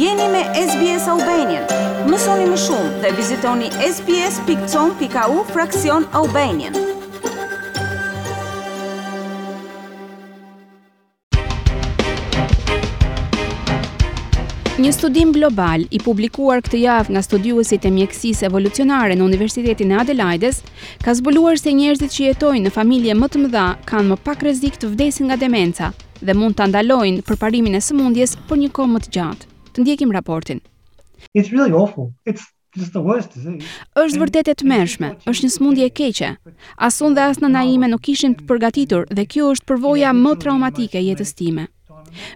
Jeni me SBS Albanian. Mësoni më shumë dhe vizitoni sbs.com.au fraksion Albanian. Një studim global i publikuar këtë javë nga studiuesit e mjekësisë evolucionare në Universitetin e Adelaides ka zbuluar se njerëzit që jetojnë në familje më të mëdha kanë më pak rrezik të vdesin nga demenca dhe mund ta ndalojnë përparimin e sëmundjes për një kohë më të gjatë. Të ndjekim raportin. It's really awful. It's Është vërtet e tmerrshme, është një sëmundje e keqe. As unë dhe as nëna ime nuk ishin të përgatitur dhe kjo është përvoja më traumatike e jetës time.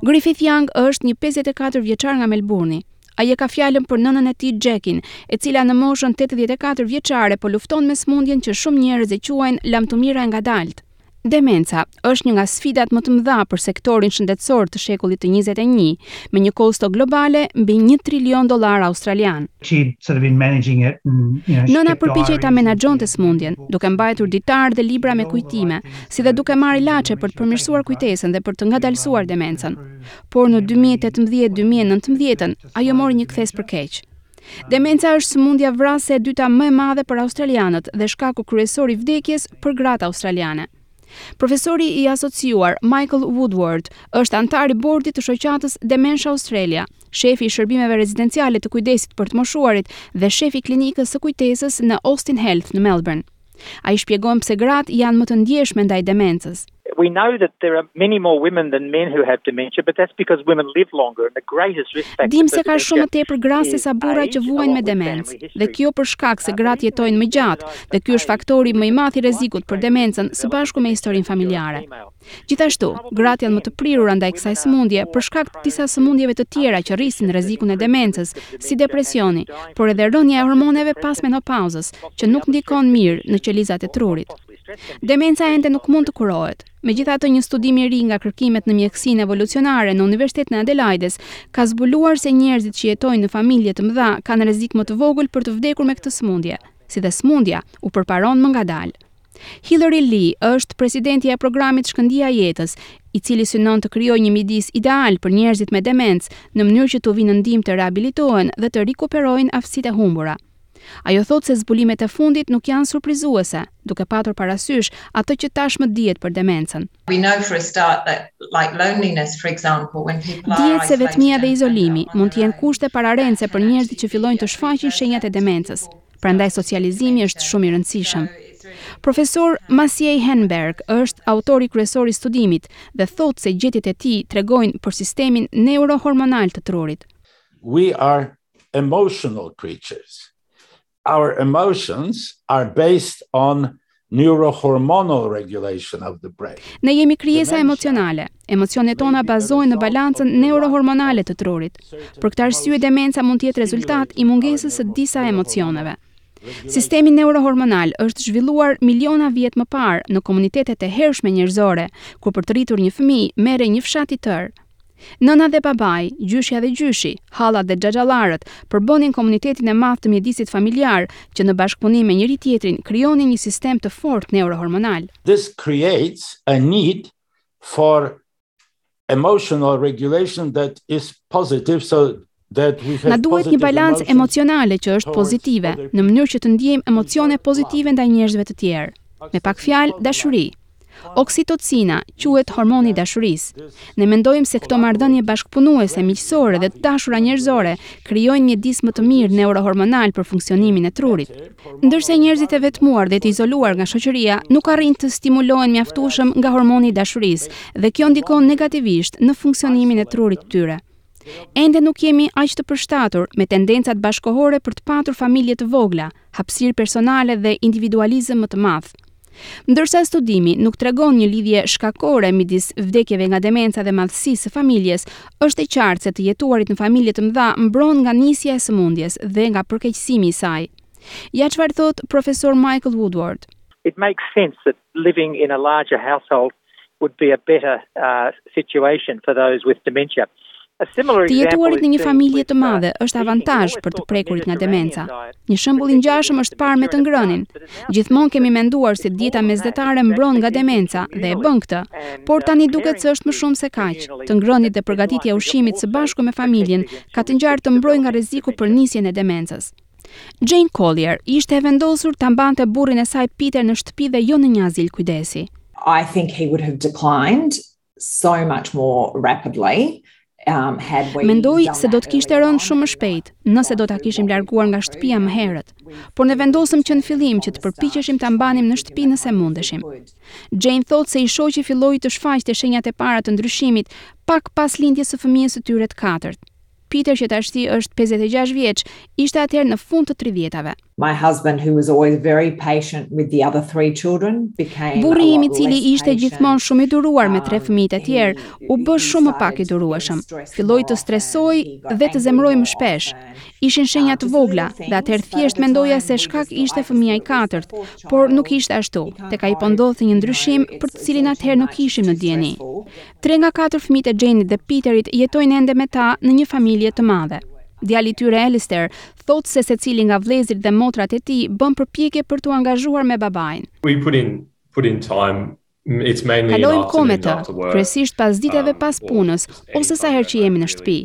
Griffith Young është një 54 vjeçar nga Melburni. Ai e ka fjalën për nënën e tij Jackin, e cila në moshën 84 vjeçare po lufton me sëmundjen që shumë njerëz e quajnë lamtumira e ngadaltë. Demenca është një nga sfidat më të mëdha për sektorin shëndetësor të shekullit të njëzet e një me një kosto globale mbi një trilion dollarë australianë. Nëna përpiqej ta menaxhonte sëmundjen, duke mbajtur ditarë dhe libra me kujtime, si dhe duke marrë ilaçe për të përmirësuar kujtesën dhe për të ngadalësuar demencën. Por në dy mijë e tetëmbëdhjetë-dy mijë e nëntëmbëdhjetën, ajo mori një kthesë për keq. Demenca është sëmundja vrasëse e dyta më e madhe për australianët dhe shkaku kryesor i vdekjes për gratë australiane. Profesori i asociuar Michael Woodward është anëtar i bordit të shoqatës Dementia Australia, shefi i shërbimeve rezidenciale të kujdesit për të moshuarit dhe shefi i klinikës së kujtesës në Austin Health në Melbourne. Ai shpjegon pse gratë janë më të ndjeshme ndaj demencës. Dimë se ka shumë më tepër gra sesa burra që vuajnë me demencë, dhe kjo për shkak se gratë jetojnë më gjatë, dhe ky është faktori më i madh i rrezikut për demencën së bashku me historinë familjare. Gjithashtu, gratë janë më të prirura ndaj kësaj sëmundje për shkak të disa sëmundjeve të tjera që rrisin rrezikun e demencës, si depresioni, por edhe rënia e hormoneve pas menopauzës, që nuk ndikon mirë në qelizat e trurit. Demenca ende nuk mund të kurohet. Megjithatë, një studim i ri nga kërkimet në mjekësinë evolucionare në Universitetin e Adelaides ka zbuluar se njerëzit që jetojnë në familje të mëdha kanë rrezik më të vogël për të vdekur me këtë sëmundje, si dhe sëmundja u përparon më ngadalë. Hillary Lee është presidentja e programit Shkëndija e Jetës, i cili synon të krijojë një mjedis ideal për njerëzit me demencë, në mënyrë që t'u vijë në ndihmë të rehabilitohen dhe të rikuperojnë aftësitë e humbura. Ajo thotë se zbulimet e fundit nuk janë surprizuese, duke patur parasysh atë që tashmë dihet për demencën. Dihet se vetmia dhe izolimi mund të jenë kushte pararendëse për njerëzit që fillojnë të shfaqin shenjat e demencës, prandaj socializimi është shumë i rëndësishëm. Profesor Maciej Henneberg është autori kryesor i studimit dhe thotë se gjetjet e tij tregojnë për sistemin neurohormonal të trurit. our emotions are based on neurohormonal regulation of the brain. Ne jemi krijesa emocionale. Emocionet tona bazohen në balancën neurohormonale të trurit. Për këtë arsye demenca mund të jetë rezultat i mungesës së disa emocioneve. Sistemi neurohormonal është zhvilluar miliona vjet më parë në komunitetet e hershme njerëzore, ku për të rritur një fëmijë merrej një fshat i tërë. Nëna dhe babai, gjyshja dhe gjyshi, hallat dhe xhaxhallarët, përbënin komunitetin e madh të mjedisit familjar, që në bashkëpunim me njëri-tjetrin krijonin një sistem të fortë neurohormonal. This creates a need for emotional regulation that is positive so Na duhet një balancë emocionale që është pozitive, në mënyrë që të ndiejmë emocione pozitive ndaj njerëzve të tjerë. Me pak fjalë, dashuri. Oksitocina quhet hormoni i dashurisë. Ne mendojmë se këto marrëdhënie bashkëpunuese, miqësore dhe të dashura njerëzore krijojnë mjedis më të mirë neurohormonal për funksionimin e trurit. Ndërsa njerëzit e vetmuar dhe të izoluar nga shoqëria nuk arrijnë të stimulohen mjaftueshëm nga hormoni i dashurisë dhe kjo ndikon negativisht në funksionimin e trurit të tyre. Ende nuk jemi aq të përshtatur me tendencat bashkëkohore për të patur familje të vogla, hapësirë personale dhe individualizëm më të madh. Ndërsa studimi nuk tregon një lidhje shkakore midis vdekjeve nga demenca dhe madhësisë së familjes, është e qartë se të jetuarit në familje të mëdha mbron nga nisja e sëmundjes dhe nga përkeqësimi i saj. Ja çfarë thotë profesor Michael Woodward. It makes sense that living in a larger household would be a better situation for those with dementia. Të jetuarit në një familje të madhe uh, është avantazh për të prekurit nga demenca. Një shembull i ngjashëm është parë me të ngrënin. Gjithmonë kemi menduar se dieta mesdhetare mbron nga demenca dhe e bën këtë, por uh, tani duket se është më shumë se kaq. Të ngrënit dhe përgatitja e ushqimit së bashku me familjen ka të ngjarë të mbrojë nga rreziku për nisjen e demencës. Jane Collier ishte e vendosur ta mbante burrin e saj Peter në shtëpi dhe jo në një azil kujdesi. I think he would have declined so much more rapidly. Um, Mendoj se do të kishte rënë shumë më shpejt, nëse do ta kishim larguar nga shtëpia më herët, por ne vendosëm që në fillim që të përpiqeshim ta mbanim në shtëpi nëse mundeshim. Jane thotë se i shoqi filloi të shfaqte shenjat e para të ndryshimit pak pas lindjes së fëmijës së tyre të katërt. Peter që tashti është pesëdhjetë e gjashtë vjeç, ishte atëherë në fund të tridhjetave. My husband who was always very patient with the other three children became Burri im i cili ishte gjithmonë shumë i duruar me tre um, fëmijët e tjerë, u bë shumë më pak i durueshëm. Filloi të stresohej dhe të zemërohej më shpesh. Ishin shenja të vogla dhe atëherë thjesht mendoja se shkak ishte fëmija i katërt, por nuk ishte ashtu. Tek ai po ndodhte një ndryshim për të cilin atëherë nuk ishim në dijeni. Tre nga katër fëmijët e Xhenit dhe Piterit jetojnë ende me ta në një familje të madhe. Djali i tyre Alistair thotë se secili nga vëllezërit dhe motrat e tij bën përpjekje për t'u angazhuar me babain. Kalojmë kohë me të, kryesisht pasditeve pas punës ose sa herë që jemi në shtëpi.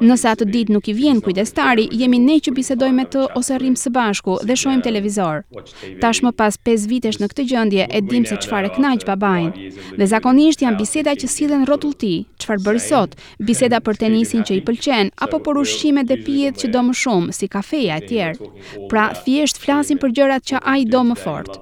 Nëse atë ditë nuk i vjen kujdestari, jemi ne që bisedojmë me të ose rrimë së bashku dhe shohim televizor. Tashmë pas 5 vitesh në këtë gjendje e dimë se çfarë e kënaq babain. Dhe zakonisht janë biseda që sillen rrotull tij, çfarë bëri sot, biseda për tenisin që i pëlqen apo për ushqimet dhe pijet që do më shumë, si kafeja etj. Pra, thjesht flasim për gjërat që ai do më fort.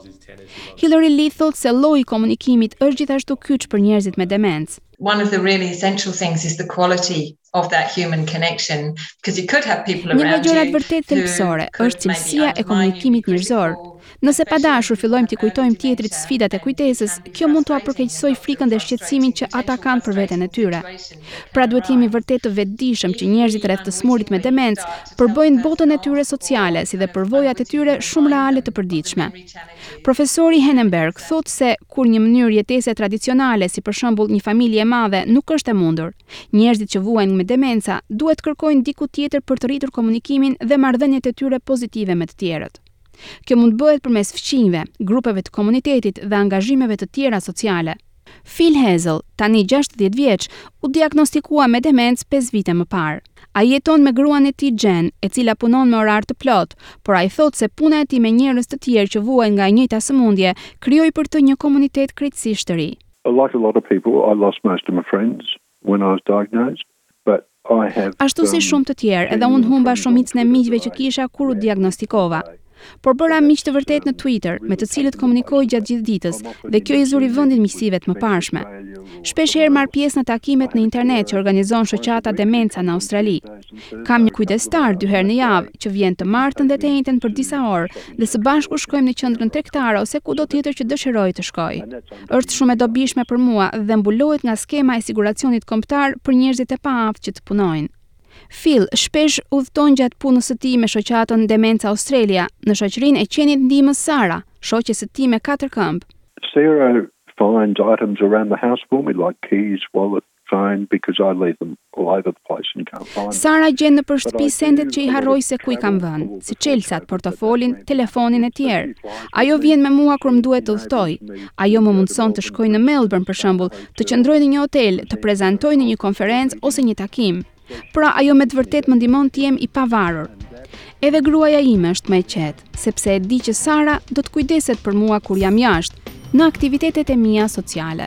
Hillary Lee thotë se lloji i komunikimit është gjithashtu kyç për njerëzit me demencë. one of the really essential things is the quality of that human connection because you could have people around you. Një nga gjërat vërtet thelbësore është cilësia e komunikimit njerëzor. Nëse pa dashur fillojmë t'i kujtojmë tjetrit sfidat e kujtesës, kjo mund t'ua përkeqësojë frikën dhe shqetësimin që ata kanë për veten e tyre. Pra duhet të jemi vërtet të vetëdijshëm që njerëzit rreth të sëmurit me demencë përbëjnë botën e tyre sociale si dhe përvojat e tyre shumë reale të përditshme. Profesori Henneberg thotë se kur një mënyrë jetese tradicionale, si për shembull një familje e madhe, nuk është e mundur, njerëzit që vuajnë me demenca duhet të kërkojnë diku tjetër për të rritur komunikimin dhe marrëdhëniet e tyre pozitive me të tjerët. Kjo mund të bëhet përmes fqinjve, grupeve të komunitetit dhe angazhimeve të tjera sociale. Phil Hazel, tani gjashtëdhjetë vjeç, u diagnostikua me demencë pesë vite më parë. Ai jeton me gruan e tij Jen, e cila punon me orar të plotë, por ai thotë se puna e tij me njerëz të tjerë që vuajnë nga e njëjta sëmundje krijoi për të një komunitet krejtësisht të ri. Ashtu si shumë të tjerë, edhe unë humba shumicën e miqve që kisha kur u diagnostikova. Por bëra miq të vërtetë në Twitter, me të cilët komunikoj gjatë gjithë ditës, dhe kjo i zuri vendin miqësive të mëparshme. Shpesh herë marr pjesë në takimet në internet që organizon shoqata Demenca në Australi. Kam një kujdestar dy herë në javë, që vjen të martën dhe të enjten për disa orë dhe së bashku shkojmë në qendrën tregtare ose kudo tjetër që dëshiroj të shkoj. është shumë e dobishme për mua dhe mbulohet nga skema e siguracionit kombëtar për njerëzit e paaftë që të punojnë. Phil shpesh udhëton gjatë punës së tij me shoqatën Demenca Australia, në shoqërinë e qenit ndihmës Sara, shoqes së tij me katër këmbë. Sarah finds items around the house for me like keys, wallet, Sara gjen nëpër shtëpi sendet që i harroj se ku i kam vënë, si çelësat, portofolin, telefonin e tjerë. Ajo vjen me mua kur më duhet të udhëtoj. Ajo më mundëson të shkoj në Melbourne, për shembull, të qëndroj në një hotel, të prezantoj në një konferencë ose një takim. Pra ajo me të vërtetë më ndihmon të jem i pavarur. Edhe gruaja ime është më e qetë, sepse e di që Sara do të kujdeset për mua kur jam jashtë, në aktivitetet e mia sociale.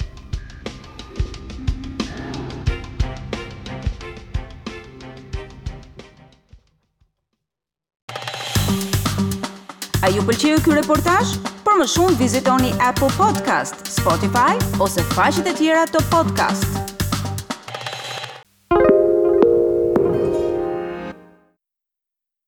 A ju pëlqeu ky reportazh? Për më shumë vizitoni Apple Podcast, Spotify ose faqet e tjera të podcast.